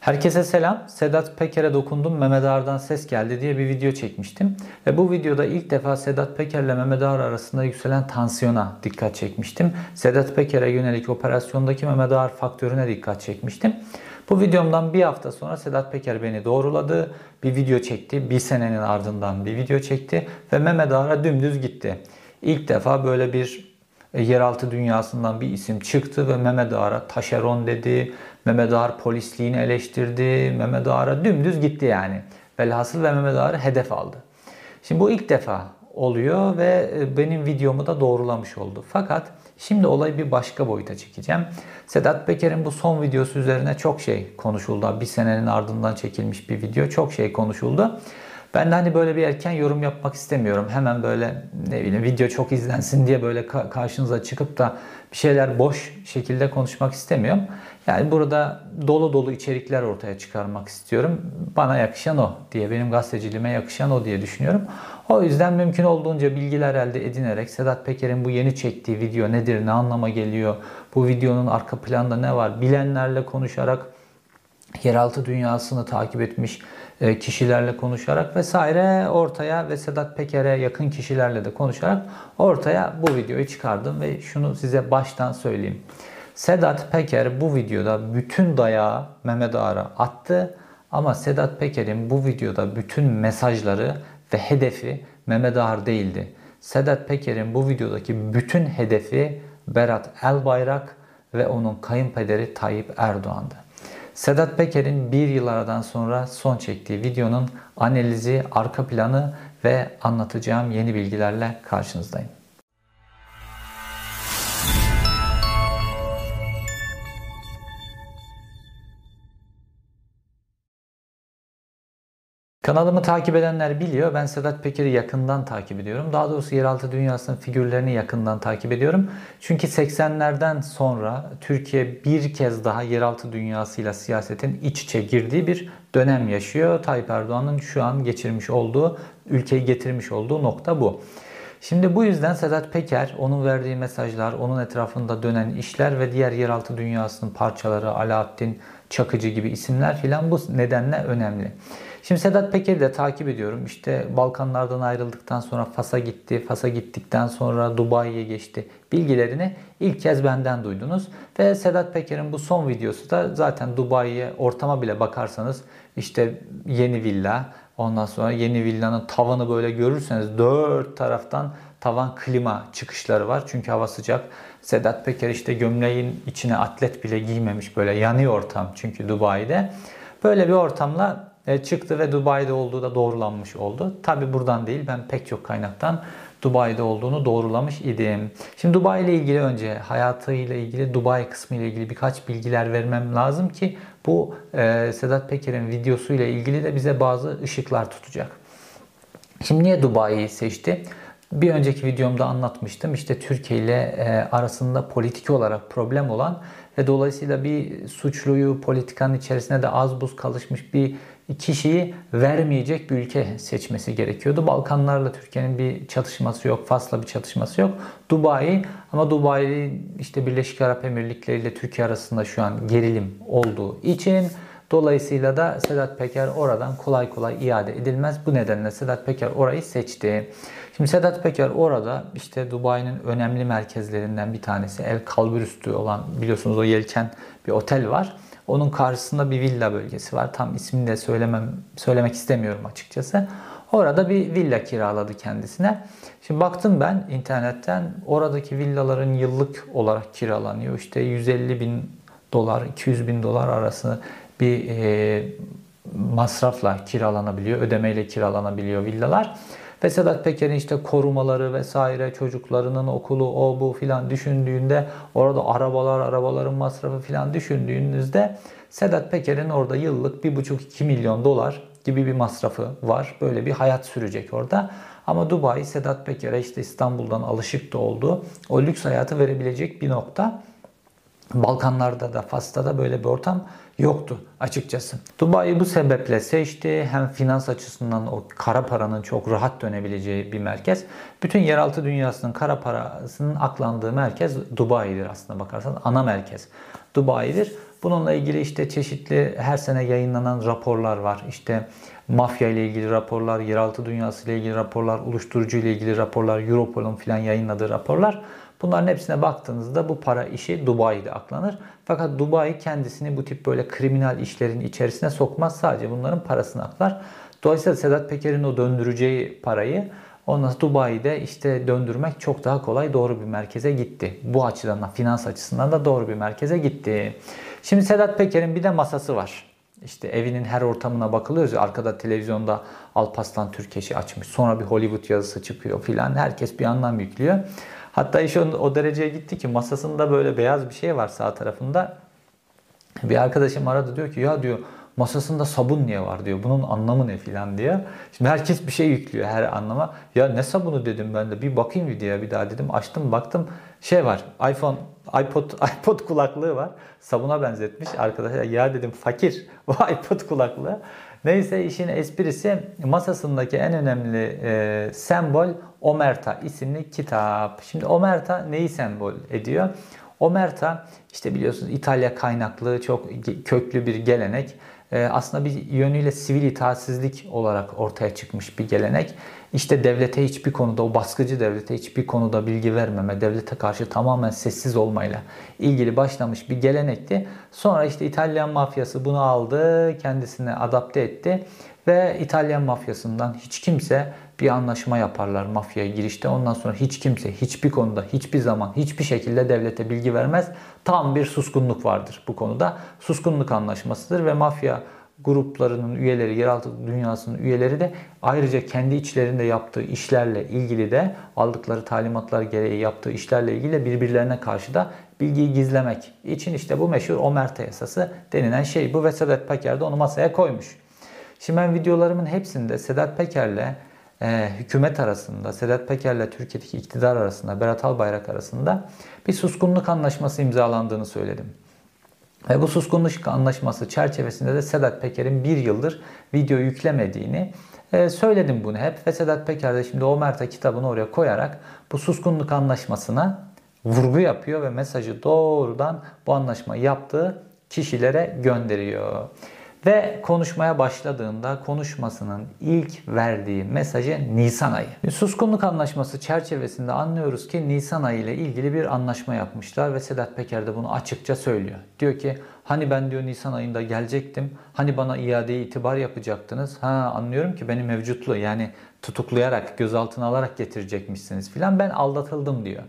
Herkese selam. Sedat Peker'e dokundum Mehmet Ağar'dan ses geldi diye bir video çekmiştim. Ve bu videoda ilk defa Sedat Peker ile Mehmet Ağar arasında yükselen tansiyona dikkat çekmiştim. Sedat Peker'e yönelik operasyondaki Mehmet Ağar faktörüne dikkat çekmiştim. Bu videomdan bir hafta sonra Sedat Peker beni doğruladı. Bir video çekti. Bir senenin ardından bir video çekti. Ve Mehmet Ağar'a dümdüz gitti. İlk defa böyle bir e, yeraltı dünyasından bir isim çıktı ve Mehmet Ağar'a taşeron dedi. Mehmet Ağar polisliğini eleştirdi. Mehmet Ağar'a dümdüz gitti yani. Velhasıl ve Mehmet Ağar'ı hedef aldı. Şimdi bu ilk defa oluyor ve e, benim videomu da doğrulamış oldu. Fakat şimdi olayı bir başka boyuta çekeceğim. Sedat Peker'in bu son videosu üzerine çok şey konuşuldu. Bir senenin ardından çekilmiş bir video. Çok şey konuşuldu. Ben de hani böyle bir erken yorum yapmak istemiyorum. Hemen böyle ne bileyim video çok izlensin diye böyle karşınıza çıkıp da bir şeyler boş şekilde konuşmak istemiyorum. Yani burada dolu dolu içerikler ortaya çıkarmak istiyorum. Bana yakışan o diye, benim gazeteciliğime yakışan o diye düşünüyorum. O yüzden mümkün olduğunca bilgiler elde edinerek Sedat Peker'in bu yeni çektiği video nedir, ne anlama geliyor, bu videonun arka planında ne var bilenlerle konuşarak yeraltı dünyasını takip etmiş e, kişilerle konuşarak vesaire ortaya ve Sedat Peker'e yakın kişilerle de konuşarak ortaya bu videoyu çıkardım ve şunu size baştan söyleyeyim. Sedat Peker bu videoda bütün dayağı Mehmet Ağar'a attı ama Sedat Peker'in bu videoda bütün mesajları ve hedefi Mehmet Ağar değildi. Sedat Peker'in bu videodaki bütün hedefi Berat Elbayrak ve onun kayınpederi Tayyip Erdoğan'dı. Sedat Peker'in bir yıl sonra son çektiği videonun analizi, arka planı ve anlatacağım yeni bilgilerle karşınızdayım. Kanalımı takip edenler biliyor. Ben Sedat Peker'i yakından takip ediyorum. Daha doğrusu yeraltı dünyasının figürlerini yakından takip ediyorum. Çünkü 80'lerden sonra Türkiye bir kez daha yeraltı dünyasıyla siyasetin iç içe girdiği bir dönem yaşıyor. Tayyip Erdoğan'ın şu an geçirmiş olduğu, ülkeyi getirmiş olduğu nokta bu. Şimdi bu yüzden Sedat Peker, onun verdiği mesajlar, onun etrafında dönen işler ve diğer yeraltı dünyasının parçaları, Alaaddin Çakıcı gibi isimler filan bu nedenle önemli. Şimdi Sedat Peker'i de takip ediyorum. İşte Balkanlardan ayrıldıktan sonra Fas'a gitti. Fas'a gittikten sonra Dubai'ye geçti. Bilgilerini ilk kez benden duydunuz. Ve Sedat Peker'in bu son videosu da zaten Dubai'ye ortama bile bakarsanız işte yeni villa, ondan sonra yeni villanın tavanı böyle görürseniz dört taraftan tavan klima çıkışları var. Çünkü hava sıcak. Sedat Peker işte gömleğin içine atlet bile giymemiş böyle yanıyor ortam çünkü Dubai'de. Böyle bir ortamla çıktı ve Dubai'de olduğu da doğrulanmış oldu. Tabi buradan değil ben pek çok kaynaktan Dubai'de olduğunu doğrulamış idim. Şimdi Dubai ile ilgili önce hayatıyla ilgili Dubai kısmı ile ilgili birkaç bilgiler vermem lazım ki bu e, Sedat Peker'in videosu ile ilgili de bize bazı ışıklar tutacak. Şimdi niye Dubai'yi seçti? Bir önceki videomda anlatmıştım. İşte Türkiye ile e, arasında politik olarak problem olan ve dolayısıyla bir suçluyu politikanın içerisine de az buz kalışmış bir kişiyi vermeyecek bir ülke seçmesi gerekiyordu. Balkanlarla Türkiye'nin bir çatışması yok, Fas'la bir çatışması yok. Dubai ama Dubai işte Birleşik Arap Emirlikleri ile Türkiye arasında şu an gerilim olduğu için dolayısıyla da Sedat Peker oradan kolay kolay iade edilmez. Bu nedenle Sedat Peker orayı seçti. Şimdi Sedat Peker orada işte Dubai'nin önemli merkezlerinden bir tanesi El Kalbürüstü olan biliyorsunuz o yelken bir otel var. Onun karşısında bir villa bölgesi var. Tam ismini de söylemem söylemek istemiyorum açıkçası. Orada bir villa kiraladı kendisine. Şimdi baktım ben internetten oradaki villaların yıllık olarak kiralanıyor. İşte 150 bin dolar, 200 bin dolar arası bir e, masrafla kiralanabiliyor, ödemeyle kiralanabiliyor villalar. Ve Sedat Peker'in işte korumaları vesaire çocuklarının okulu o bu filan düşündüğünde orada arabalar arabaların masrafı filan düşündüğünüzde Sedat Peker'in orada yıllık 1,5-2 milyon dolar gibi bir masrafı var. Böyle bir hayat sürecek orada. Ama Dubai Sedat Peker'e işte İstanbul'dan alışık da oldu. O lüks hayatı verebilecek bir nokta. Balkanlarda da Fas'ta da böyle bir ortam yoktu açıkçası. Dubai bu sebeple seçti. Hem finans açısından o kara paranın çok rahat dönebileceği bir merkez. Bütün yeraltı dünyasının kara parasının aklandığı merkez Dubai'dir aslında bakarsan. Ana merkez Dubai'dir. Bununla ilgili işte çeşitli her sene yayınlanan raporlar var. İşte mafya ile ilgili raporlar, yeraltı dünyası ile ilgili raporlar, uyuşturucu ile ilgili raporlar, Europol'un filan yayınladığı raporlar. Bunların hepsine baktığınızda bu para işi Dubai'de aklanır. Fakat Dubai kendisini bu tip böyle kriminal işlerin içerisine sokmaz. Sadece bunların parasını aklar. Dolayısıyla Sedat Peker'in o döndüreceği parayı ondan Dubai'de işte döndürmek çok daha kolay doğru bir merkeze gitti. Bu açıdan da finans açısından da doğru bir merkeze gitti. Şimdi Sedat Peker'in bir de masası var. İşte evinin her ortamına bakılıyoruz arkada televizyonda Alpaslan Türkeş'i açmış. Sonra bir Hollywood yazısı çıkıyor filan. Herkes bir anlam yüklüyor. Hatta iş o, dereceye gitti ki masasında böyle beyaz bir şey var sağ tarafında. Bir arkadaşım aradı diyor ki ya diyor masasında sabun niye var diyor. Bunun anlamı ne filan diyor. Şimdi herkes bir şey yüklüyor her anlama. Ya ne sabunu dedim ben de bir bakayım videoya bir daha dedim. Açtım baktım şey var iPhone iPod iPod kulaklığı var. Sabuna benzetmiş arkadaşlar. Ya dedim fakir bu iPod kulaklığı. Neyse işin esprisi masasındaki en önemli e, sembol Omerta isimli kitap. Şimdi Omerta neyi sembol ediyor? Omerta işte biliyorsunuz İtalya kaynaklı çok köklü bir gelenek. Ee, aslında bir yönüyle sivil itaatsizlik olarak ortaya çıkmış bir gelenek. İşte devlete hiçbir konuda, o baskıcı devlete hiçbir konuda bilgi vermeme, devlete karşı tamamen sessiz olmayla ilgili başlamış bir gelenekti. Sonra işte İtalyan mafyası bunu aldı, kendisine adapte etti ve İtalyan mafyasından hiç kimse bir anlaşma yaparlar mafyaya girişte. Ondan sonra hiç kimse hiçbir konuda hiçbir zaman hiçbir şekilde devlete bilgi vermez. Tam bir suskunluk vardır bu konuda. Suskunluk anlaşmasıdır ve mafya gruplarının üyeleri, yeraltı dünyasının üyeleri de ayrıca kendi içlerinde yaptığı işlerle ilgili de aldıkları talimatlar gereği yaptığı işlerle ilgili birbirlerine karşı da bilgiyi gizlemek için işte bu meşhur Omerta yasası denilen şey bu ve Sedat Peker de onu masaya koymuş. Şimdi ben videolarımın hepsinde Sedat Peker'le e, hükümet arasında, Sedat Peker'le Türkiye'deki iktidar arasında, Berat Albayrak arasında bir suskunluk anlaşması imzalandığını söyledim. Ve bu suskunluk anlaşması çerçevesinde de Sedat Peker'in bir yıldır video yüklemediğini e, söyledim bunu hep. Ve Sedat Peker de şimdi Omerta kitabını oraya koyarak bu suskunluk anlaşmasına vurgu yapıyor ve mesajı doğrudan bu anlaşma yaptığı kişilere gönderiyor. Ve konuşmaya başladığında konuşmasının ilk verdiği mesajı Nisan ayı. Suskunluk Anlaşması çerçevesinde anlıyoruz ki Nisan ayı ile ilgili bir anlaşma yapmışlar ve Sedat Peker de bunu açıkça söylüyor. Diyor ki hani ben diyor Nisan ayında gelecektim. Hani bana iadeye itibar yapacaktınız. Ha anlıyorum ki beni mevcutlu yani tutuklayarak gözaltına alarak getirecekmişsiniz filan. Ben aldatıldım diyor.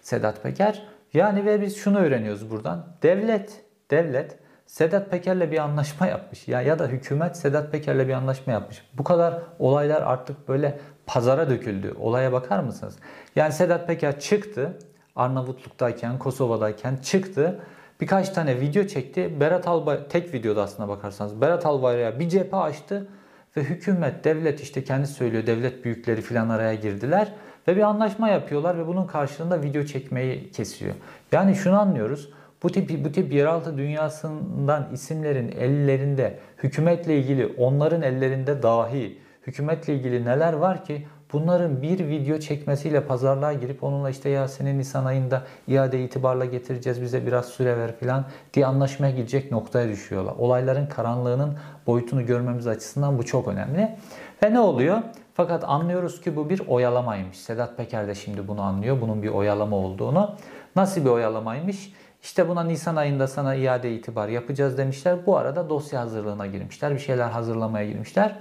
Sedat Peker yani ve biz şunu öğreniyoruz buradan. Devlet, devlet Sedat Peker'le bir anlaşma yapmış ya ya da hükümet Sedat Peker'le bir anlaşma yapmış. Bu kadar olaylar artık böyle pazara döküldü. Olaya bakar mısınız? Yani Sedat Peker çıktı Arnavutluk'tayken, Kosova'dayken çıktı. Birkaç tane video çekti. Berat Albay tek videoda aslına bakarsanız Berat Albayrak'a bir cephe açtı ve hükümet, devlet işte kendi söylüyor devlet büyükleri filan araya girdiler ve bir anlaşma yapıyorlar ve bunun karşılığında video çekmeyi kesiyor. Yani şunu anlıyoruz. Bu tip bu tip yeraltı dünyasından isimlerin ellerinde hükümetle ilgili onların ellerinde dahi hükümetle ilgili neler var ki bunların bir video çekmesiyle pazarlığa girip onunla işte ya senin Nisan ayında iade itibarla getireceğiz bize biraz süre ver filan diye anlaşmaya gidecek noktaya düşüyorlar. Olayların karanlığının boyutunu görmemiz açısından bu çok önemli. Ve ne oluyor? Fakat anlıyoruz ki bu bir oyalamaymış. Sedat Peker de şimdi bunu anlıyor. Bunun bir oyalama olduğunu. Nasıl bir oyalamaymış? İşte buna Nisan ayında sana iade itibar yapacağız demişler. Bu arada dosya hazırlığına girmişler. Bir şeyler hazırlamaya girmişler.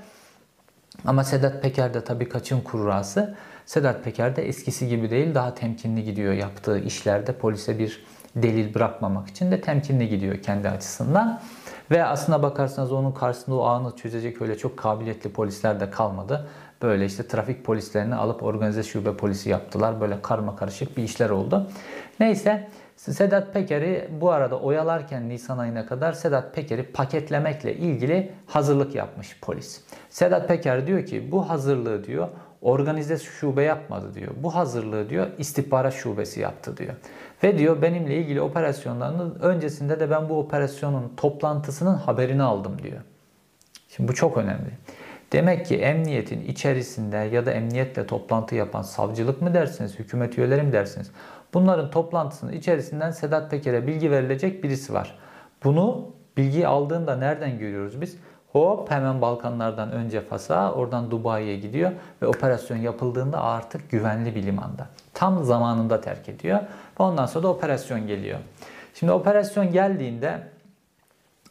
Ama Sedat Peker de tabii kaçın kurrası. Sedat Peker de eskisi gibi değil daha temkinli gidiyor yaptığı işlerde polise bir delil bırakmamak için de temkinli gidiyor kendi açısından. Ve aslına bakarsanız onun karşısında o anı çözecek öyle çok kabiliyetli polisler de kalmadı. Böyle işte trafik polislerini alıp organize şube polisi yaptılar. Böyle karma karışık bir işler oldu. Neyse Sedat Peker'i bu arada oyalarken Nisan ayına kadar Sedat Peker'i paketlemekle ilgili hazırlık yapmış polis. Sedat Peker diyor ki bu hazırlığı diyor organize şube yapmadı diyor. Bu hazırlığı diyor istihbarat şubesi yaptı diyor. Ve diyor benimle ilgili operasyonlarının öncesinde de ben bu operasyonun toplantısının haberini aldım diyor. Şimdi bu çok önemli. Demek ki emniyetin içerisinde ya da emniyetle toplantı yapan savcılık mı dersiniz, hükümet üyeleri mi dersiniz? Bunların toplantısının içerisinden Sedat Peker'e bilgi verilecek birisi var. Bunu bilgiyi aldığında nereden görüyoruz biz? Hop hemen Balkanlardan önce Fas'a, oradan Dubai'ye gidiyor ve operasyon yapıldığında artık güvenli bir limanda. Tam zamanında terk ediyor ve ondan sonra da operasyon geliyor. Şimdi operasyon geldiğinde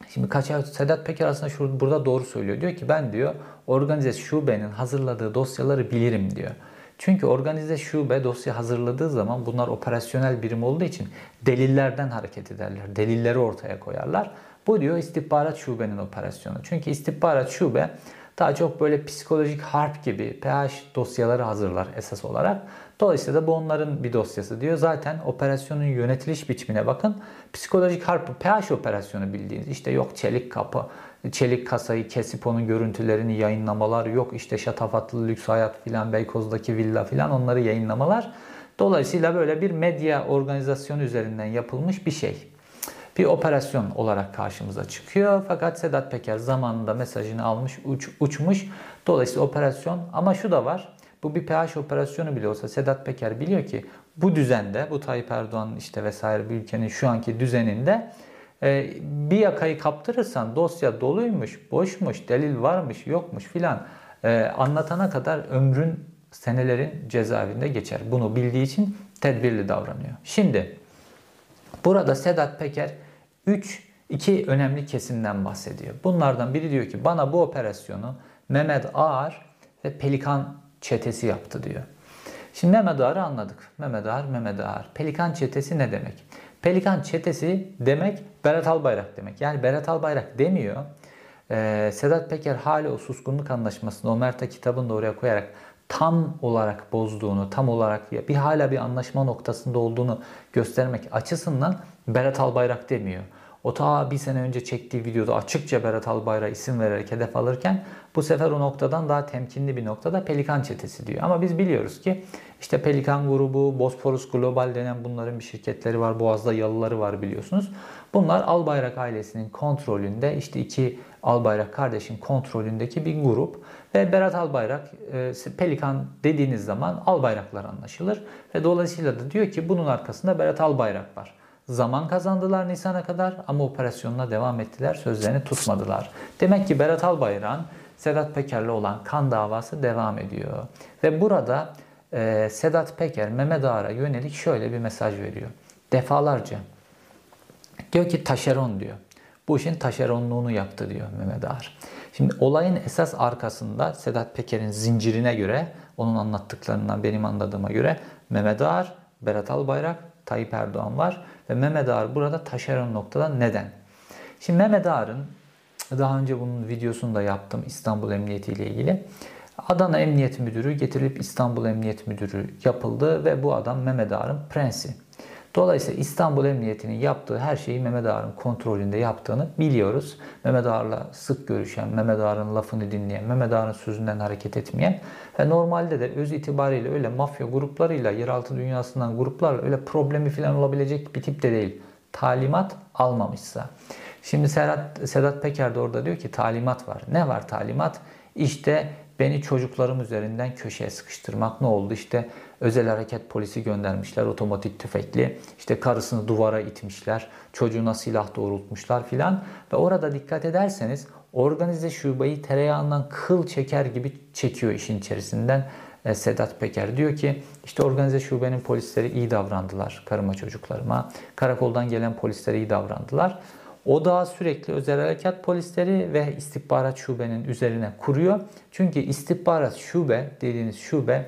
Şimdi kaç Sedat Peker aslında şurada, burada doğru söylüyor. Diyor ki ben diyor organize şubenin hazırladığı dosyaları bilirim diyor. Çünkü organize şube dosya hazırladığı zaman bunlar operasyonel birim olduğu için delillerden hareket ederler. Delilleri ortaya koyarlar. Bu diyor istihbarat şubenin operasyonu. Çünkü istihbarat şube daha çok böyle psikolojik harp gibi PH dosyaları hazırlar esas olarak. Dolayısıyla da bu onların bir dosyası diyor. Zaten operasyonun yönetiliş biçimine bakın. Psikolojik harp PH operasyonu bildiğiniz. İşte yok çelik kapı, çelik kasayı kesip onun görüntülerini yayınlamalar. Yok işte şatafatlı lüks hayat filan Beykoz'daki villa filan onları yayınlamalar. Dolayısıyla böyle bir medya organizasyonu üzerinden yapılmış bir şey bir operasyon olarak karşımıza çıkıyor. Fakat Sedat Peker zamanında mesajını almış, uç, uçmuş. Dolayısıyla operasyon ama şu da var. Bu bir PH operasyonu bile olsa Sedat Peker biliyor ki bu düzende, bu Tayyip Erdoğan işte vesaire bir ülkenin şu anki düzeninde e, bir yakayı kaptırırsan dosya doluymuş, boşmuş, delil varmış, yokmuş filan e, anlatana kadar ömrün, senelerin cezaevinde geçer. Bunu bildiği için tedbirli davranıyor. Şimdi burada Sedat Peker 3 iki önemli kesimden bahsediyor. Bunlardan biri diyor ki bana bu operasyonu Mehmet Ağar ve Pelikan çetesi yaptı diyor. Şimdi Mehmet Ağar'ı anladık. Mehmet Ağar, Mehmet Ağar. Pelikan çetesi ne demek? Pelikan çetesi demek Berat Albayrak demek. Yani Berat Albayrak demiyor. Ee, Sedat Peker hala o suskunluk anlaşmasını Omerta kitabını da oraya koyarak tam olarak bozduğunu, tam olarak bir hala bir anlaşma noktasında olduğunu göstermek açısından Berat Albayrak demiyor. O ta bir sene önce çektiği videoda açıkça Berat Albayrak isim vererek hedef alırken bu sefer o noktadan daha temkinli bir noktada Pelikan çetesi diyor. Ama biz biliyoruz ki işte Pelikan grubu, Bosporus Global denen bunların bir şirketleri var. Boğaz'da yalıları var biliyorsunuz. Bunlar Albayrak ailesinin kontrolünde işte iki Albayrak kardeşin kontrolündeki bir grup. Ve Berat Albayrak, e, Pelikan dediğiniz zaman Albayraklar anlaşılır. Ve dolayısıyla da diyor ki bunun arkasında Berat Albayrak var. Zaman kazandılar Nisan'a kadar ama operasyonuna devam ettiler. Sözlerini tutmadılar. Demek ki Berat Albayrak'ın Sedat Peker'le olan kan davası devam ediyor. Ve burada e, Sedat Peker Mehmet Ağar'a yönelik şöyle bir mesaj veriyor. Defalarca. Diyor ki taşeron diyor. Bu işin taşeronluğunu yaptı diyor Mehmet Ağar. Şimdi olayın esas arkasında Sedat Peker'in zincirine göre, onun anlattıklarından benim anladığıma göre Mehmet Ağar, Berat Albayrak, Tayyip Erdoğan var ve Mehmet Ağar burada taşeron noktada neden? Şimdi Mehmet Ağar'ın daha önce bunun videosunu da yaptım İstanbul Emniyeti ile ilgili. Adana Emniyet Müdürü getirilip İstanbul Emniyet Müdürü yapıldı ve bu adam Mehmet Ağar'ın prensi. Dolayısıyla İstanbul Emniyeti'nin yaptığı her şeyi Mehmet Ağar'ın kontrolünde yaptığını biliyoruz. Mehmet Ağar'la sık görüşen, Mehmet Ağar'ın lafını dinleyen, Mehmet Ağar'ın sözünden hareket etmeyen ve normalde de öz itibariyle öyle mafya gruplarıyla, yeraltı dünyasından gruplarla öyle problemi falan olabilecek bir tip de değil. Talimat almamışsa. Şimdi Sedat, Sedat Peker de orada diyor ki talimat var. Ne var talimat? İşte beni çocuklarım üzerinden köşeye sıkıştırmak ne oldu? İşte özel hareket polisi göndermişler otomatik tüfekli. İşte karısını duvara itmişler. Çocuğuna silah doğrultmuşlar filan. Ve orada dikkat ederseniz organize şubeyi tereyağından kıl çeker gibi çekiyor işin içerisinden. E, Sedat Peker diyor ki işte organize şubenin polisleri iyi davrandılar karıma çocuklarıma. Karakoldan gelen polisleri iyi davrandılar. O da sürekli özel harekat polisleri ve istihbarat şubenin üzerine kuruyor. Çünkü istihbarat şube dediğiniz şube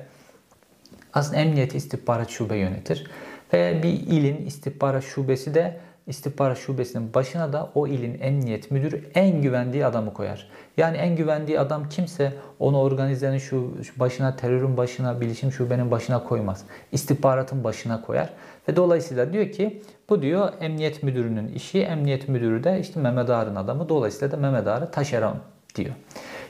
aslında emniyet istihbarat şube yönetir. Ve bir ilin istihbarat şubesi de istihbarat şubesinin başına da o ilin emniyet müdürü en güvendiği adamı koyar. Yani en güvendiği adam kimse onu organizenin şu başına, terörün başına, bilişim şubenin başına koymaz. İstihbaratın başına koyar. Ve dolayısıyla diyor ki bu diyor emniyet müdürünün işi. Emniyet müdürü de işte Mehmet Ağar'ın adamı. Dolayısıyla da Mehmet Ağar'ı taşeron diyor.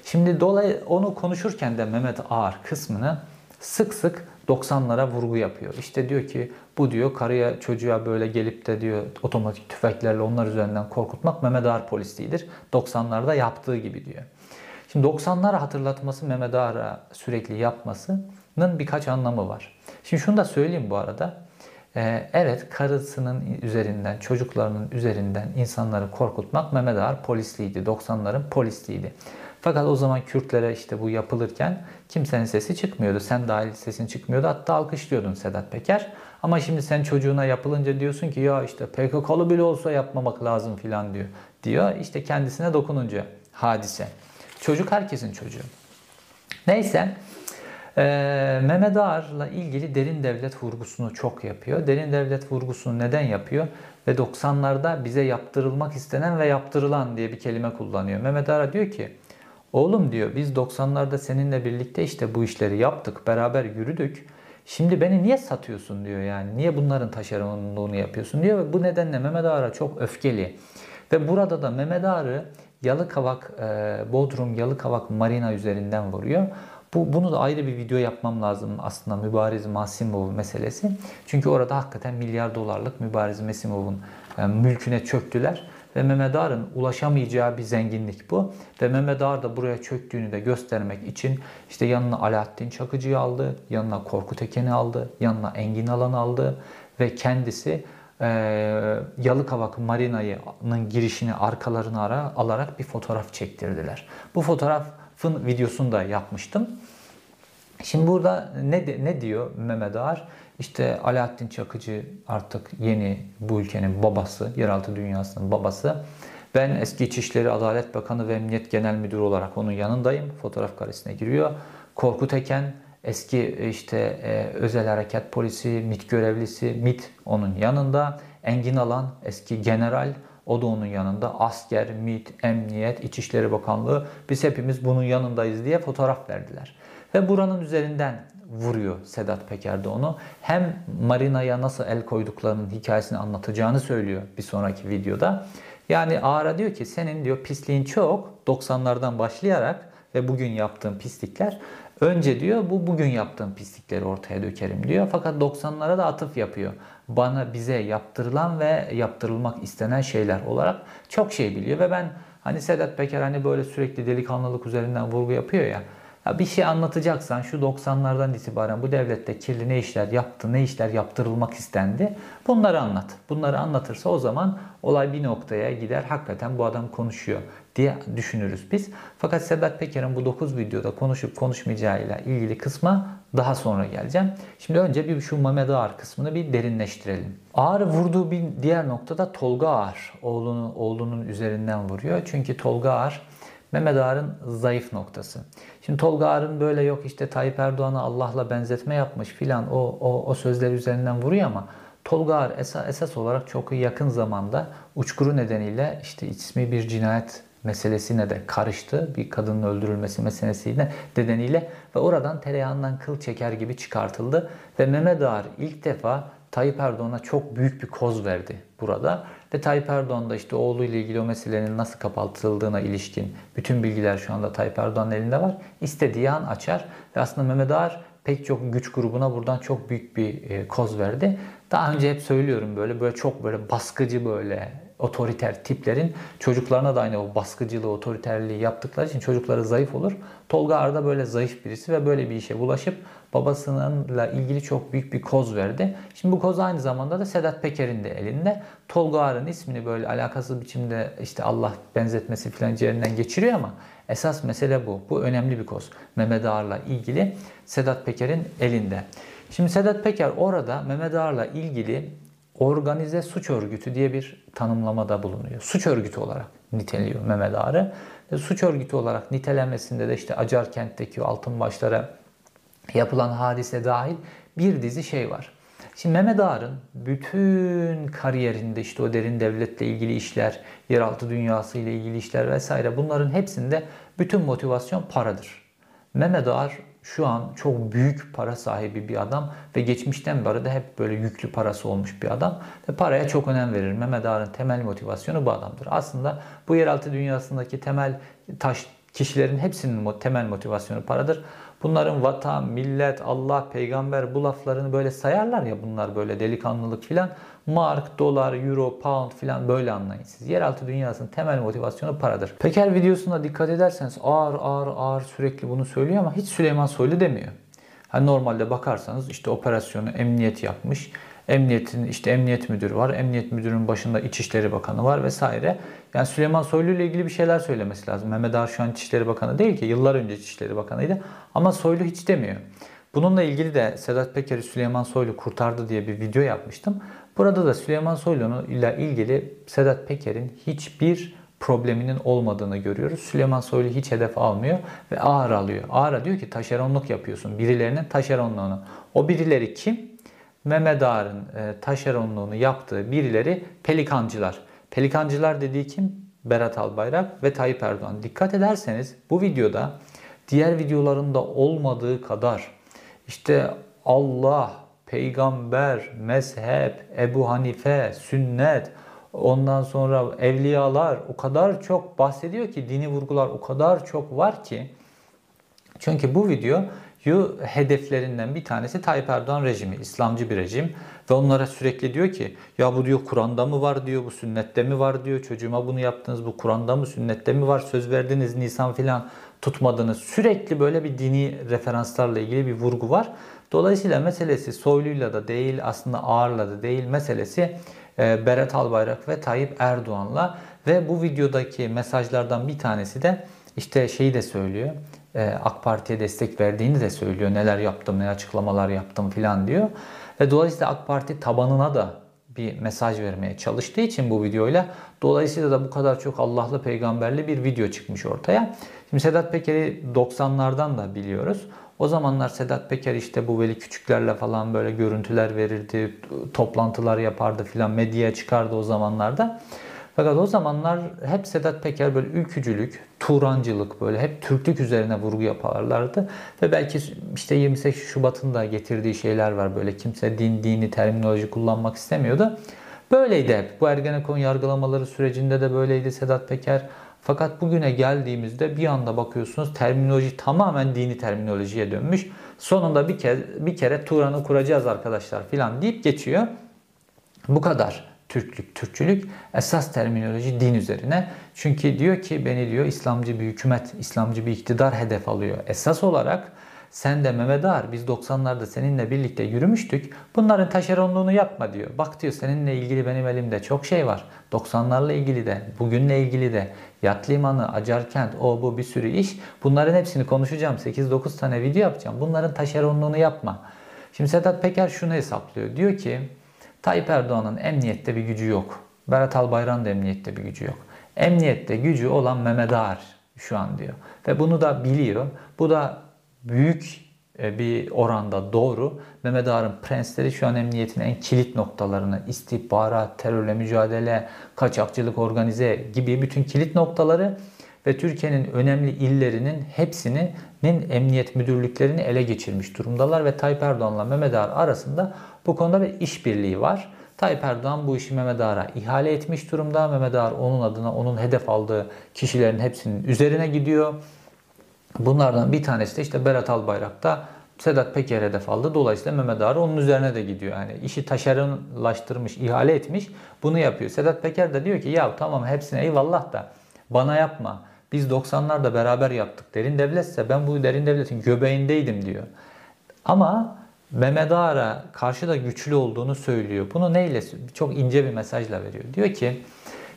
Şimdi dolay onu konuşurken de Mehmet Ağar kısmını sık sık 90'lara vurgu yapıyor. İşte diyor ki bu diyor karıya çocuğa böyle gelip de diyor otomatik tüfeklerle onlar üzerinden korkutmak Mehmet Ağar polisliğidir. 90'larda yaptığı gibi diyor. Şimdi 90'ları hatırlatması Mehmet Ağar'a sürekli yapmasının birkaç anlamı var. Şimdi şunu da söyleyeyim bu arada. Ee, evet karısının üzerinden, çocuklarının üzerinden insanları korkutmak Mehmet Ağar polisliydi. 90'ların polisliydi. Fakat o zaman Kürtlere işte bu yapılırken kimsenin sesi çıkmıyordu. Sen dahil sesin çıkmıyordu. Hatta alkışlıyordun Sedat Peker. Ama şimdi sen çocuğuna yapılınca diyorsun ki ya işte PKK'lı bile olsa yapmamak lazım filan diyor. Diyor işte kendisine dokununca hadise. Çocuk herkesin çocuğu. Neyse ee, Mehmet Ağar'la ilgili derin devlet vurgusunu çok yapıyor. Derin devlet vurgusunu neden yapıyor? Ve 90'larda bize yaptırılmak istenen ve yaptırılan diye bir kelime kullanıyor. Mehmet Ağar diyor ki Oğlum diyor biz 90'larda seninle birlikte işte bu işleri yaptık, beraber yürüdük. Şimdi beni niye satıyorsun diyor yani. Niye bunların taşeronluğunu yapıyorsun diyor. Ve bu nedenle Mehmet Ağar'a çok öfkeli. Ve burada da Mehmet Ağar'ı Yalıkavak, e, Bodrum Yalıkavak Marina üzerinden vuruyor. Bu, bunu da ayrı bir video yapmam lazım aslında Mübariz Masimov meselesi. Çünkü orada hakikaten milyar dolarlık Mübariz Masimov'un e, mülküne çöktüler. Ve Mehmet Ağar'ın ulaşamayacağı bir zenginlik bu. Ve Mehmet Ağar da buraya çöktüğünü de göstermek için işte yanına Alaaddin Çakıcı'yı aldı, yanına Korkut Eken'i aldı, yanına Engin Alan'ı aldı ve kendisi e, Yalıkavak Marina'nın girişini arkalarına ara, alarak bir fotoğraf çektirdiler. Bu fotoğrafın videosunu da yapmıştım. Şimdi burada ne ne diyor Mehmet Ağar? İşte Alaaddin Çakıcı artık yeni bu ülkenin babası, yeraltı dünyasının babası. Ben eski İçişleri Adalet Bakanı ve Emniyet Genel Müdürü olarak onun yanındayım. Fotoğraf karesine giriyor. Korkut Eken eski işte e, özel harekat polisi, MIT görevlisi, MIT onun yanında. Engin Alan eski general, o da onun yanında. Asker, MIT, Emniyet, İçişleri Bakanlığı biz hepimiz bunun yanındayız diye fotoğraf verdiler. Ve buranın üzerinden vuruyor Sedat Peker de onu. Hem Marina'ya nasıl el koyduklarının hikayesini anlatacağını söylüyor bir sonraki videoda. Yani Ağar'a diyor ki senin diyor pisliğin çok 90'lardan başlayarak ve bugün yaptığın pislikler önce diyor bu bugün yaptığım pislikleri ortaya dökerim diyor. Fakat 90'lara da atıf yapıyor. Bana bize yaptırılan ve yaptırılmak istenen şeyler olarak çok şey biliyor ve ben hani Sedat Peker hani böyle sürekli delikanlılık üzerinden vurgu yapıyor ya. Ya bir şey anlatacaksan şu 90'lardan itibaren bu devlette kirli ne işler yaptı, ne işler yaptırılmak istendi. Bunları anlat. Bunları anlatırsa o zaman olay bir noktaya gider. Hakikaten bu adam konuşuyor diye düşünürüz biz. Fakat Sedat Peker'in bu 9 videoda konuşup konuşmayacağıyla ilgili kısma daha sonra geleceğim. Şimdi önce bir şu Mehmet Ağar kısmını bir derinleştirelim. Ağar vurduğu bir diğer noktada Tolga Ağar oğlunu, oğlunun üzerinden vuruyor. Çünkü Tolga Ağar Mehmet Ağar'ın zayıf noktası. Şimdi Tolga Ağar'ın böyle yok işte Tayyip Erdoğan'a Allah'la benzetme yapmış filan o, o, o sözler üzerinden vuruyor ama Tolga Ağar esas, esas olarak çok yakın zamanda uçkuru nedeniyle işte ismi bir cinayet meselesine de karıştı. Bir kadının öldürülmesi meselesiyle nedeniyle ve oradan tereyağından kıl çeker gibi çıkartıldı. Ve Mehmet Ağar ilk defa Tayyip Erdoğan'a çok büyük bir koz verdi burada. Ve Tayyip Erdoğan da işte oğluyla ilgili o meselenin nasıl kapatıldığına ilişkin bütün bilgiler şu anda Tayyip Erdoğan'ın elinde var. İstediği an açar ve aslında Mehmet Ağar pek çok güç grubuna buradan çok büyük bir e, koz verdi. Daha önce hep söylüyorum böyle böyle çok böyle baskıcı böyle otoriter tiplerin çocuklarına da aynı o baskıcılığı, otoriterliği yaptıkları için çocukları zayıf olur. Tolga Arda böyle zayıf birisi ve böyle bir işe bulaşıp babasınınla ilgili çok büyük bir koz verdi. Şimdi bu koz aynı zamanda da Sedat Peker'in de elinde. Tolga Ar'ın ismini böyle alakasız biçimde işte Allah benzetmesi falan üzerinden geçiriyor ama esas mesele bu. Bu önemli bir koz. Mehmet Ağar'la ilgili Sedat Peker'in elinde. Şimdi Sedat Peker orada Mehmet Ağar'la ilgili organize suç örgütü diye bir tanımlamada bulunuyor. Suç örgütü olarak niteliyor Mehmet Ağar'ı. Suç örgütü olarak nitelenmesinde de işte Acarkent'teki o altın başlara yapılan hadise dahil bir dizi şey var. Şimdi Mehmet Ağar'ın bütün kariyerinde işte o derin devletle ilgili işler, yeraltı dünyası ile ilgili işler vesaire bunların hepsinde bütün motivasyon paradır. Mehmet Ağar şu an çok büyük para sahibi bir adam ve geçmişten beri de hep böyle yüklü parası olmuş bir adam ve paraya çok önem verir. Mehmet Ağar'ın temel motivasyonu bu adamdır. Aslında bu yeraltı dünyasındaki temel taş kişilerin hepsinin temel motivasyonu paradır. Bunların vatan, millet, Allah, peygamber bu laflarını böyle sayarlar ya bunlar böyle delikanlılık filan. Mark, dolar, euro, pound filan böyle anlayın siz. Yeraltı dünyasının temel motivasyonu paradır. Peker videosuna dikkat ederseniz ağır ağır ağır sürekli bunu söylüyor ama hiç Süleyman Soylu demiyor. Hani normalde bakarsanız işte operasyonu emniyet yapmış. Emniyetin işte emniyet müdürü var. Emniyet müdürünün başında İçişleri Bakanı var vesaire. Yani Süleyman Soylu ile ilgili bir şeyler söylemesi lazım. Mehmet Ağar şu an İçişleri Bakanı değil ki. Yıllar önce İçişleri Bakanıydı. Ama Soylu hiç demiyor. Bununla ilgili de Sedat Peker'i Süleyman Soylu kurtardı diye bir video yapmıştım. Burada da Süleyman Soylu ile ilgili Sedat Peker'in hiçbir probleminin olmadığını görüyoruz. Süleyman Soylu hiç hedef almıyor ve ağır alıyor. Ağır diyor ki taşeronluk yapıyorsun. Birilerinin taşeronluğunu. O birileri kim? Mehmet Ağar'ın e, taşeronluğunu yaptığı birileri pelikancılar. Pelikancılar dediği kim? Berat Albayrak ve Tayyip Erdoğan. Dikkat ederseniz bu videoda diğer videolarında olmadığı kadar işte Allah, peygamber, mezhep, Ebu Hanife, sünnet, ondan sonra evliyalar o kadar çok bahsediyor ki dini vurgular o kadar çok var ki çünkü bu video hedeflerinden bir tanesi Tayyip Erdoğan rejimi, İslamcı bir rejim ve onlara sürekli diyor ki ya bu diyor Kur'an'da mı var diyor, bu sünnette mi var diyor, çocuğuma bunu yaptınız bu Kur'an'da mı sünnette mi var, söz verdiniz Nisan filan tutmadınız. Sürekli böyle bir dini referanslarla ilgili bir vurgu var. Dolayısıyla meselesi Soylu'yla da değil aslında Ağır'la da değil meselesi e, Berat Albayrak ve Tayyip Erdoğan'la ve bu videodaki mesajlardan bir tanesi de işte şeyi de söylüyor. E, AK Parti'ye destek verdiğini de söylüyor. Neler yaptım, ne açıklamalar yaptım filan diyor. Ve dolayısıyla AK Parti tabanına da bir mesaj vermeye çalıştığı için bu videoyla dolayısıyla da bu kadar çok Allah'lı peygamberli bir video çıkmış ortaya. Şimdi Sedat Peker'i 90'lardan da biliyoruz. O zamanlar Sedat Peker işte bu Veli Küçüklerle falan böyle görüntüler verirdi, toplantılar yapardı filan medyaya çıkardı o zamanlarda. Fakat o zamanlar hep Sedat Peker böyle ülkücülük, Turancılık böyle hep Türklük üzerine vurgu yaparlardı. Ve belki işte 28 Şubat'ın da getirdiği şeyler var böyle kimse din, dini terminoloji kullanmak istemiyordu. Böyleydi hep. Bu Ergenekon yargılamaları sürecinde de böyleydi Sedat Peker. Fakat bugüne geldiğimizde bir anda bakıyorsunuz terminoloji tamamen dini terminolojiye dönmüş. Sonunda bir kez bir kere Turan'ı kuracağız arkadaşlar filan deyip geçiyor. Bu kadar. Türklük, Türkçülük esas terminoloji din üzerine. Çünkü diyor ki beni diyor İslamcı bir hükümet, İslamcı bir iktidar hedef alıyor. Esas olarak sen de Mehmet Ağar biz 90'larda seninle birlikte yürümüştük. Bunların taşeronluğunu yapma diyor. Bak diyor seninle ilgili benim elimde çok şey var. 90'larla ilgili de, bugünle ilgili de, yat limanı, Acarkent, o bu bir sürü iş. Bunların hepsini konuşacağım. 8-9 tane video yapacağım. Bunların taşeronluğunu yapma. Şimdi Sedat Peker şunu hesaplıyor. Diyor ki Tayyip Erdoğan'ın emniyette bir gücü yok. Berat Albayrak'ın da emniyette bir gücü yok. Emniyette gücü olan Mehmet Ağar şu an diyor. Ve bunu da biliyor. Bu da büyük e, bir oranda doğru. Mehmet Ağar'ın prensleri şu an emniyetin en kilit noktalarını istihbarat, terörle mücadele, kaçakçılık organize gibi bütün kilit noktaları ve Türkiye'nin önemli illerinin hepsinin emniyet müdürlüklerini ele geçirmiş durumdalar ve Tayyip Erdoğan'la Mehmet Ağar arasında bu konuda bir işbirliği var. Tayyip Erdoğan bu işi Mehmet Ağar'a ihale etmiş durumda. Mehmet Ağar onun adına onun hedef aldığı kişilerin hepsinin üzerine gidiyor. Bunlardan bir tanesi de işte Berat Albayrak'ta Sedat Peker hedef aldı. Dolayısıyla Mehmet Ağar onun üzerine de gidiyor. Yani işi taşeronlaştırmış, ihale etmiş. Bunu yapıyor. Sedat Peker de diyor ki ya tamam hepsine eyvallah da bana yapma. Biz 90'larda beraber yaptık. Derin devletse ben bu derin devletin göbeğindeydim diyor. Ama Mehmet Ağar'a karşı da güçlü olduğunu söylüyor. Bunu neyle? Çok ince bir mesajla veriyor. Diyor ki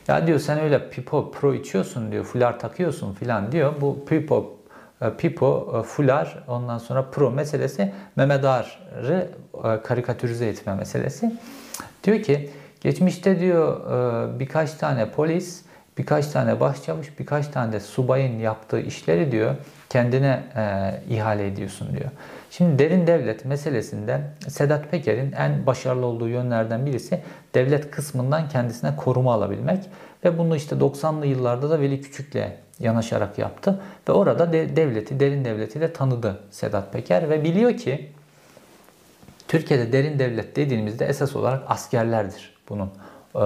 ya diyor sen öyle Pipo Pro içiyorsun diyor. Fular takıyorsun filan diyor. Bu Pipo e, Pipo, e, Fular ondan sonra Pro meselesi Mehmet Ağar'ı e, karikatürize etme meselesi. Diyor ki geçmişte diyor birkaç tane polis, birkaç tane başçavuş, birkaç tane de subayın yaptığı işleri diyor kendine ihale ediyorsun diyor. Şimdi derin devlet meselesinde Sedat Peker'in en başarılı olduğu yönlerden birisi devlet kısmından kendisine koruma alabilmek ve bunu işte 90'lı yıllarda da Veli Küçük'le yanaşarak yaptı ve orada de, devleti, derin devleti de tanıdı Sedat Peker ve biliyor ki Türkiye'de derin devlet dediğimizde esas olarak askerlerdir bunun e,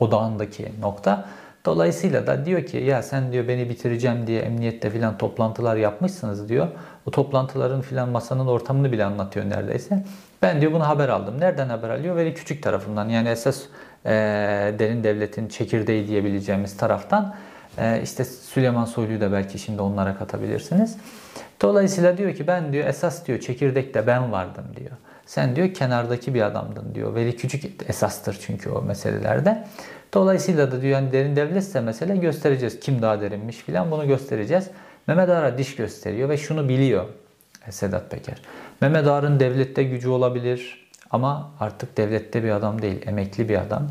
odağındaki nokta. Dolayısıyla da diyor ki ya sen diyor beni bitireceğim diye emniyette filan toplantılar yapmışsınız diyor. O toplantıların filan masanın ortamını bile anlatıyor neredeyse. Ben diyor bunu haber aldım. Nereden haber alıyor? Veli Küçük tarafından yani esas e, derin devletin çekirdeği diyebileceğimiz taraftan. E, işte Süleyman Soylu'yu da belki şimdi onlara katabilirsiniz. Dolayısıyla diyor ki ben diyor esas diyor çekirdekte ben vardım diyor. Sen diyor kenardaki bir adamdın diyor. Veli Küçük esastır çünkü o meselelerde. Dolayısıyla da diyor yani derin devletse mesele göstereceğiz. Kim daha derinmiş filan bunu göstereceğiz. Mehmet Ağar'a diş gösteriyor ve şunu biliyor Sedat Peker. Mehmet Ağar'ın devlette gücü olabilir ama artık devlette bir adam değil, emekli bir adam.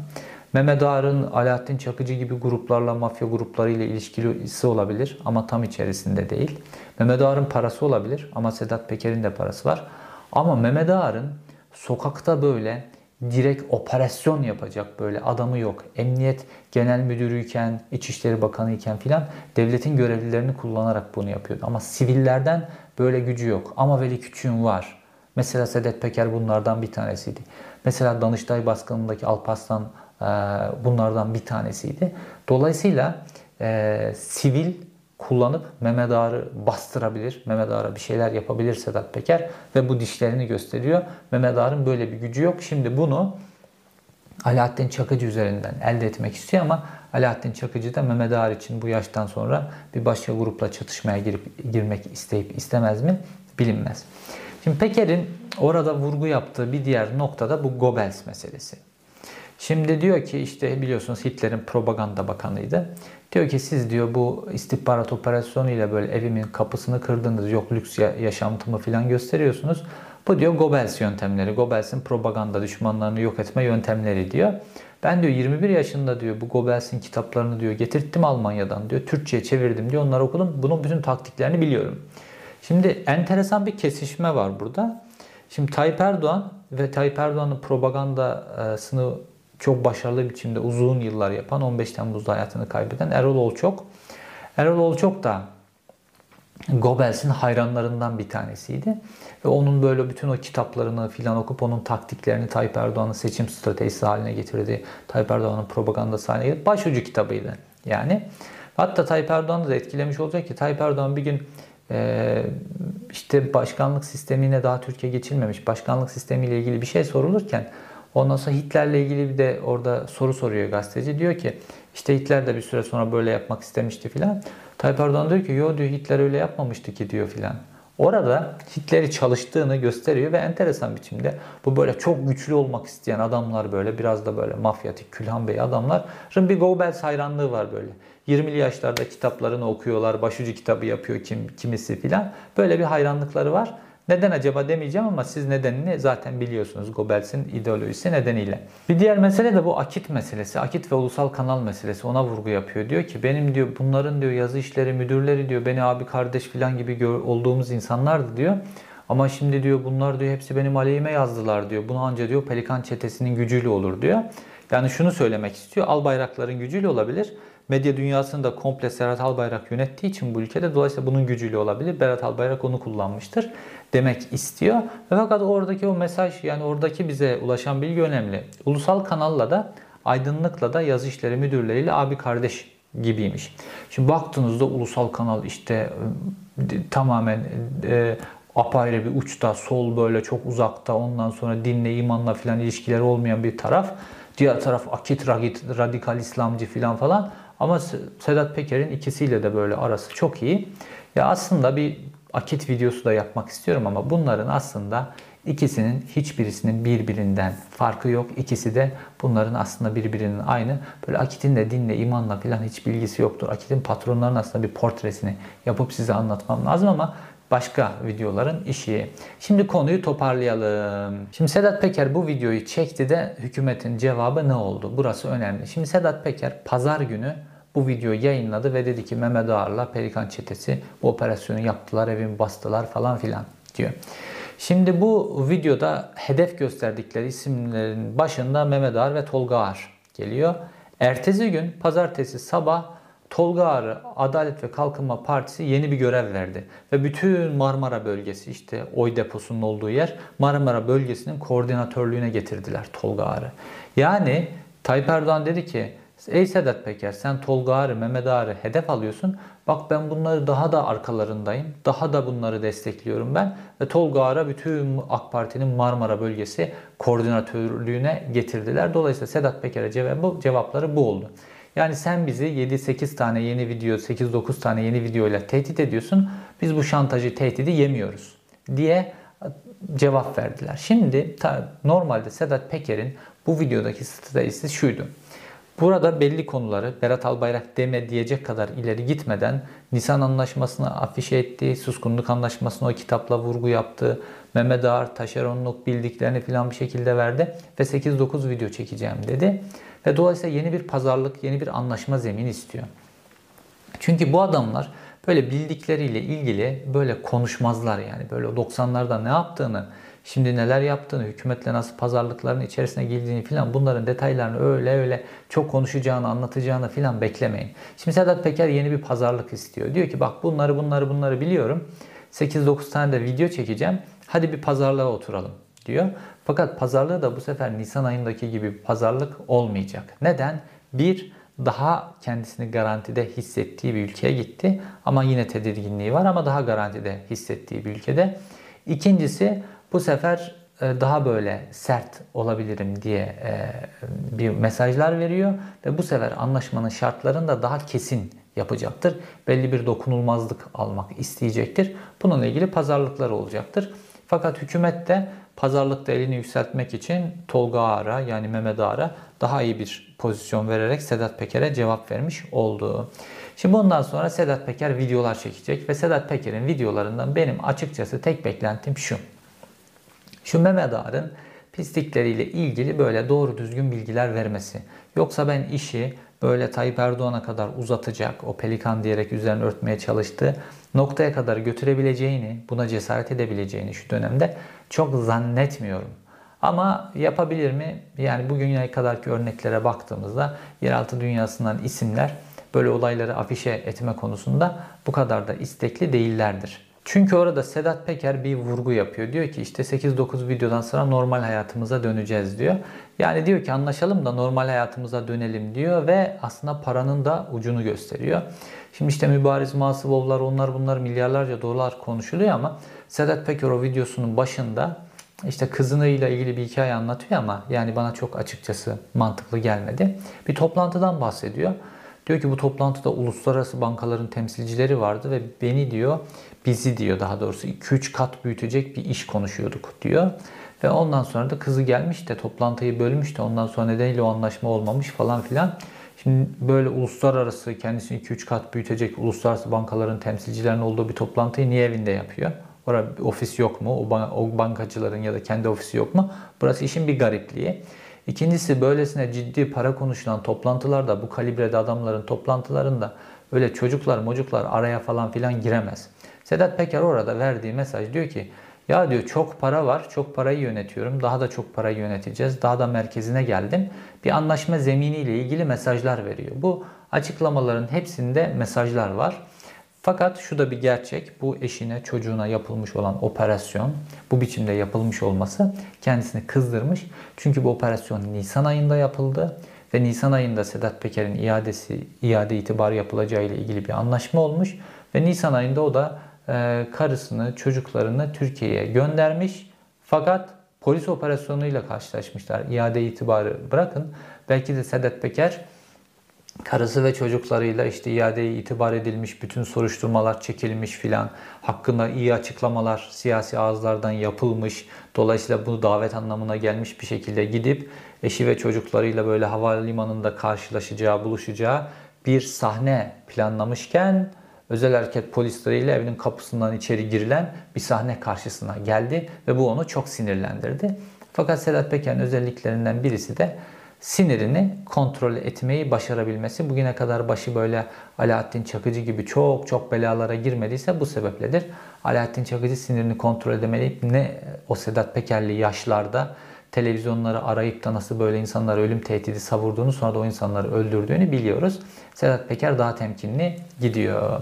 Mehmet Ağar'ın Alaaddin Çakıcı gibi gruplarla, mafya gruplarıyla ilişkisi olabilir ama tam içerisinde değil. Mehmet Ağar'ın parası olabilir ama Sedat Peker'in de parası var. Ama Mehmet Ağar'ın sokakta böyle direkt operasyon yapacak böyle adamı yok. Emniyet Genel Müdürüyken, İçişleri Bakanı iken filan devletin görevlilerini kullanarak bunu yapıyordu. Ama sivillerden böyle gücü yok. Ama Veli Küçük'ün var. Mesela Sedat Peker bunlardan bir tanesiydi. Mesela Danıştay Baskını'ndaki Alparslan e, bunlardan bir tanesiydi. Dolayısıyla e, sivil kullanıp Mehmet Ağar'ı bastırabilir. Mehmet Ağar'a bir şeyler yapabilir Sedat Peker ve bu dişlerini gösteriyor. Mehmet Ağar'ın böyle bir gücü yok. Şimdi bunu Alaaddin Çakıcı üzerinden elde etmek istiyor ama Alaaddin Çakıcı da Mehmet Ağar için bu yaştan sonra bir başka grupla çatışmaya girip girmek isteyip istemez mi bilinmez. Şimdi Peker'in orada vurgu yaptığı bir diğer noktada bu Goebbels meselesi. Şimdi diyor ki işte biliyorsunuz Hitler'in propaganda bakanıydı. Diyor ki siz diyor bu istihbarat operasyonu ile böyle evimin kapısını kırdınız. Yok lüks yaşantımı falan gösteriyorsunuz. Bu diyor Goebbels yöntemleri. Goebbels'in propaganda düşmanlarını yok etme yöntemleri diyor. Ben diyor 21 yaşında diyor bu Goebbels'in kitaplarını diyor getirttim Almanya'dan diyor. Türkçe'ye çevirdim diyor. Onları okudum. Bunun bütün taktiklerini biliyorum. Şimdi enteresan bir kesişme var burada. Şimdi Tayyip Erdoğan ve Tayyip Erdoğan'ın propagandasını çok başarılı biçimde uzun yıllar yapan 15 Temmuz'da hayatını kaybeden Erol Olçok. Erol Olçok da Goebbels'in hayranlarından bir tanesiydi. Ve onun böyle bütün o kitaplarını filan okup onun taktiklerini Tayyip Erdoğan'ın seçim stratejisi haline getirdi. Tayyip Erdoğan'ın propagandası haline getirdi. Başucu kitabıydı yani. Hatta Tayyip Erdoğan'ı da etkilemiş olacak ki Tayyip Erdoğan bir gün e, işte başkanlık sistemine daha Türkiye geçilmemiş. Başkanlık sistemiyle ilgili bir şey sorulurken Ondan sonra Hitler'le ilgili bir de orada soru soruyor gazeteci. Diyor ki işte Hitler de bir süre sonra böyle yapmak istemişti filan. Tayyip Erdoğan diyor ki yo diyor Hitler öyle yapmamıştı ki diyor filan. Orada Hitler'i çalıştığını gösteriyor ve enteresan biçimde bu böyle çok güçlü olmak isteyen adamlar böyle biraz da böyle mafyatik Külhan Bey adamların bir Goebbels hayranlığı var böyle. 20'li yaşlarda kitaplarını okuyorlar, başucu kitabı yapıyor kim kimisi filan. Böyle bir hayranlıkları var. Neden acaba demeyeceğim ama siz nedenini zaten biliyorsunuz Goebbels'in ideolojisi nedeniyle. Bir diğer mesele de bu akit meselesi. Akit ve ulusal kanal meselesi ona vurgu yapıyor. Diyor ki benim diyor bunların diyor yazı işleri müdürleri diyor beni abi kardeş falan gibi olduğumuz insanlardı diyor. Ama şimdi diyor bunlar diyor hepsi benim aleyhime yazdılar diyor. Bunu anca diyor Pelikan çetesinin gücüyle olur diyor. Yani şunu söylemek istiyor. Al bayrakların gücüyle olabilir medya dünyasını da komple Serhat Albayrak yönettiği için bu ülkede dolayısıyla bunun gücüyle olabilir. Berat Albayrak onu kullanmıştır demek istiyor. Ve fakat oradaki o mesaj yani oradaki bize ulaşan bilgi önemli. Ulusal kanalla da aydınlıkla da yazı işleri müdürleriyle abi kardeş gibiymiş. Şimdi baktığınızda ulusal kanal işte e, tamamen e, apayrı bir uçta, sol böyle çok uzakta, ondan sonra dinle, imanla filan ilişkileri olmayan bir taraf. Diğer taraf akit, radikal İslamcı filan falan. Ama Sedat Peker'in ikisiyle de böyle arası çok iyi. Ya aslında bir akit videosu da yapmak istiyorum ama bunların aslında ikisinin hiçbirisinin birbirinden farkı yok. İkisi de bunların aslında birbirinin aynı. Böyle akitin de dinle, imanla falan hiç bilgisi yoktur. Akitin patronlarının aslında bir portresini yapıp size anlatmam lazım ama başka videoların işi. Şimdi konuyu toparlayalım. Şimdi Sedat Peker bu videoyu çekti de hükümetin cevabı ne oldu? Burası önemli. Şimdi Sedat Peker pazar günü bu videoyu yayınladı ve dedi ki Mehmet Ağar'la Pelikan çetesi bu operasyonu yaptılar, evimi bastılar falan filan diyor. Şimdi bu videoda hedef gösterdikleri isimlerin başında Mehmet Ağar ve Tolga Ağar geliyor. Ertesi gün pazartesi sabah Tolga Ağrı Adalet ve Kalkınma Partisi yeni bir görev verdi. Ve bütün Marmara bölgesi işte oy deposunun olduğu yer Marmara bölgesinin koordinatörlüğüne getirdiler Tolga Ağrı. Yani Tayyip Erdoğan dedi ki Ey Sedat Peker sen Tolga Ağrı, Mehmet Ağrı hedef alıyorsun. Bak ben bunları daha da arkalarındayım. Daha da bunları destekliyorum ben. Ve Tolga Ağrı bütün AK Parti'nin Marmara bölgesi koordinatörlüğüne getirdiler. Dolayısıyla Sedat Peker'e cevabı, cevapları bu oldu. Yani sen bizi 7-8 tane yeni video, 8-9 tane yeni video ile tehdit ediyorsun. Biz bu şantajı, tehdidi yemiyoruz diye cevap verdiler. Şimdi ta, normalde Sedat Peker'in bu videodaki stratejisi şuydu. Burada belli konuları Berat Albayrak deme diyecek kadar ileri gitmeden Nisan Anlaşması'nı afişe etti, Suskunluk Anlaşması'na o kitapla vurgu yaptı, Mehmet Ağar taşeronluk bildiklerini falan bir şekilde verdi ve 8-9 video çekeceğim dedi. Ve dolayısıyla yeni bir pazarlık, yeni bir anlaşma zemini istiyor. Çünkü bu adamlar böyle bildikleriyle ilgili böyle konuşmazlar yani. Böyle 90'larda ne yaptığını, şimdi neler yaptığını, hükümetle nasıl pazarlıkların içerisine girdiğini filan bunların detaylarını öyle öyle çok konuşacağını, anlatacağını filan beklemeyin. Şimdi Sedat Peker yeni bir pazarlık istiyor. Diyor ki bak bunları bunları bunları biliyorum. 8-9 tane de video çekeceğim. Hadi bir pazarlığa oturalım diyor. Fakat pazarlığı da bu sefer Nisan ayındaki gibi pazarlık olmayacak. Neden? Bir, daha kendisini garantide hissettiği bir ülkeye gitti. Ama yine tedirginliği var ama daha garantide hissettiği bir ülkede. İkincisi bu sefer e, daha böyle sert olabilirim diye e, bir mesajlar veriyor ve bu sefer anlaşmanın şartlarını da daha kesin yapacaktır. Belli bir dokunulmazlık almak isteyecektir. Bununla ilgili pazarlıklar olacaktır. Fakat hükümet de pazarlıkta elini yükseltmek için Tolga Ağar'a yani Mehmet Ağar'a daha iyi bir pozisyon vererek Sedat Peker'e cevap vermiş oldu. Şimdi bundan sonra Sedat Peker videolar çekecek ve Sedat Peker'in videolarından benim açıkçası tek beklentim şu. Şu Mehmet Ağar'ın pislikleriyle ilgili böyle doğru düzgün bilgiler vermesi. Yoksa ben işi böyle Tayyip Erdoğan'a kadar uzatacak, o pelikan diyerek üzerine örtmeye çalıştığı noktaya kadar götürebileceğini, buna cesaret edebileceğini şu dönemde çok zannetmiyorum. Ama yapabilir mi? Yani bugüne kadarki örneklere baktığımızda yeraltı dünyasından isimler böyle olayları afişe etme konusunda bu kadar da istekli değillerdir. Çünkü orada Sedat Peker bir vurgu yapıyor. Diyor ki işte 8-9 videodan sonra normal hayatımıza döneceğiz diyor. Yani diyor ki anlaşalım da normal hayatımıza dönelim diyor ve aslında paranın da ucunu gösteriyor. Şimdi işte mübariz masıvovlar onlar bunlar milyarlarca dolar konuşuluyor ama Sedat Peker o videosunun başında işte kızınıyla ilgili bir hikaye anlatıyor ama yani bana çok açıkçası mantıklı gelmedi. Bir toplantıdan bahsediyor. Diyor ki bu toplantıda uluslararası bankaların temsilcileri vardı ve beni diyor, bizi diyor daha doğrusu 2-3 kat büyütecek bir iş konuşuyorduk diyor. Ve ondan sonra da kızı gelmiş de toplantıyı bölmüş de ondan sonra nedeniyle o anlaşma olmamış falan filan. Şimdi böyle uluslararası kendisini 2-3 kat büyütecek uluslararası bankaların temsilcilerinin olduğu bir toplantıyı niye evinde yapıyor? Orada ofis yok mu? O, o bankacıların ya da kendi ofisi yok mu? Burası işin bir garipliği. İkincisi böylesine ciddi para konuşulan toplantılarda bu kalibrede adamların toplantılarında öyle çocuklar mocuklar araya falan filan giremez. Sedat Peker orada verdiği mesaj diyor ki ya diyor çok para var, çok parayı yönetiyorum, daha da çok parayı yöneteceğiz, daha da merkezine geldim. Bir anlaşma zeminiyle ilgili mesajlar veriyor. Bu açıklamaların hepsinde mesajlar var. Fakat şu da bir gerçek. Bu eşine, çocuğuna yapılmış olan operasyon, bu biçimde yapılmış olması kendisini kızdırmış. Çünkü bu operasyon Nisan ayında yapıldı ve Nisan ayında Sedat Peker'in iadesi, iade itibarı yapılacağı ile ilgili bir anlaşma olmuş ve Nisan ayında o da karısını, çocuklarını Türkiye'ye göndermiş. Fakat polis operasyonuyla karşılaşmışlar. İade itibarı bırakın. Belki de Sedat Peker karısı ve çocuklarıyla işte iadeye itibar edilmiş, bütün soruşturmalar çekilmiş filan, hakkında iyi açıklamalar siyasi ağızlardan yapılmış. Dolayısıyla bu davet anlamına gelmiş bir şekilde gidip eşi ve çocuklarıyla böyle havalimanında karşılaşacağı, buluşacağı bir sahne planlamışken özel hareket polisleriyle evinin kapısından içeri girilen bir sahne karşısına geldi ve bu onu çok sinirlendirdi. Fakat Sedat Peker'in özelliklerinden birisi de sinirini kontrol etmeyi başarabilmesi. Bugüne kadar başı böyle Alaaddin Çakıcı gibi çok çok belalara girmediyse bu sebepledir. Alaaddin Çakıcı sinirini kontrol edemeyip ne o Sedat Pekerli yaşlarda televizyonları arayıp da nasıl böyle insanlara ölüm tehdidi savurduğunu sonra da o insanları öldürdüğünü biliyoruz. Sedat Peker daha temkinli gidiyor.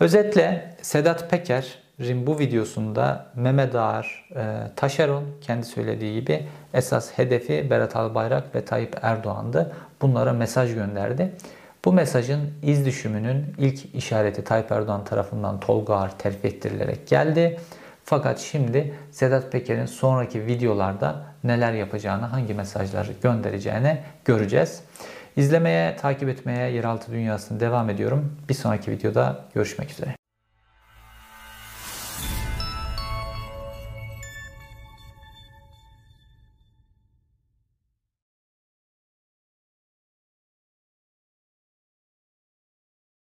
Özetle Sedat Peker'in bu videosunda Mehmet Ağar, e, Taşeron kendi söylediği gibi esas hedefi Berat Albayrak ve Tayyip Erdoğan'dı. Bunlara mesaj gönderdi. Bu mesajın iz düşümünün ilk işareti Tayyip Erdoğan tarafından Tolga Ağar terfi ettirilerek geldi. Fakat şimdi Sedat Peker'in sonraki videolarda neler yapacağını, hangi mesajları göndereceğini göreceğiz. İzlemeye, takip etmeye Yeraltı Dünyası'nı devam ediyorum. Bir sonraki videoda görüşmek üzere.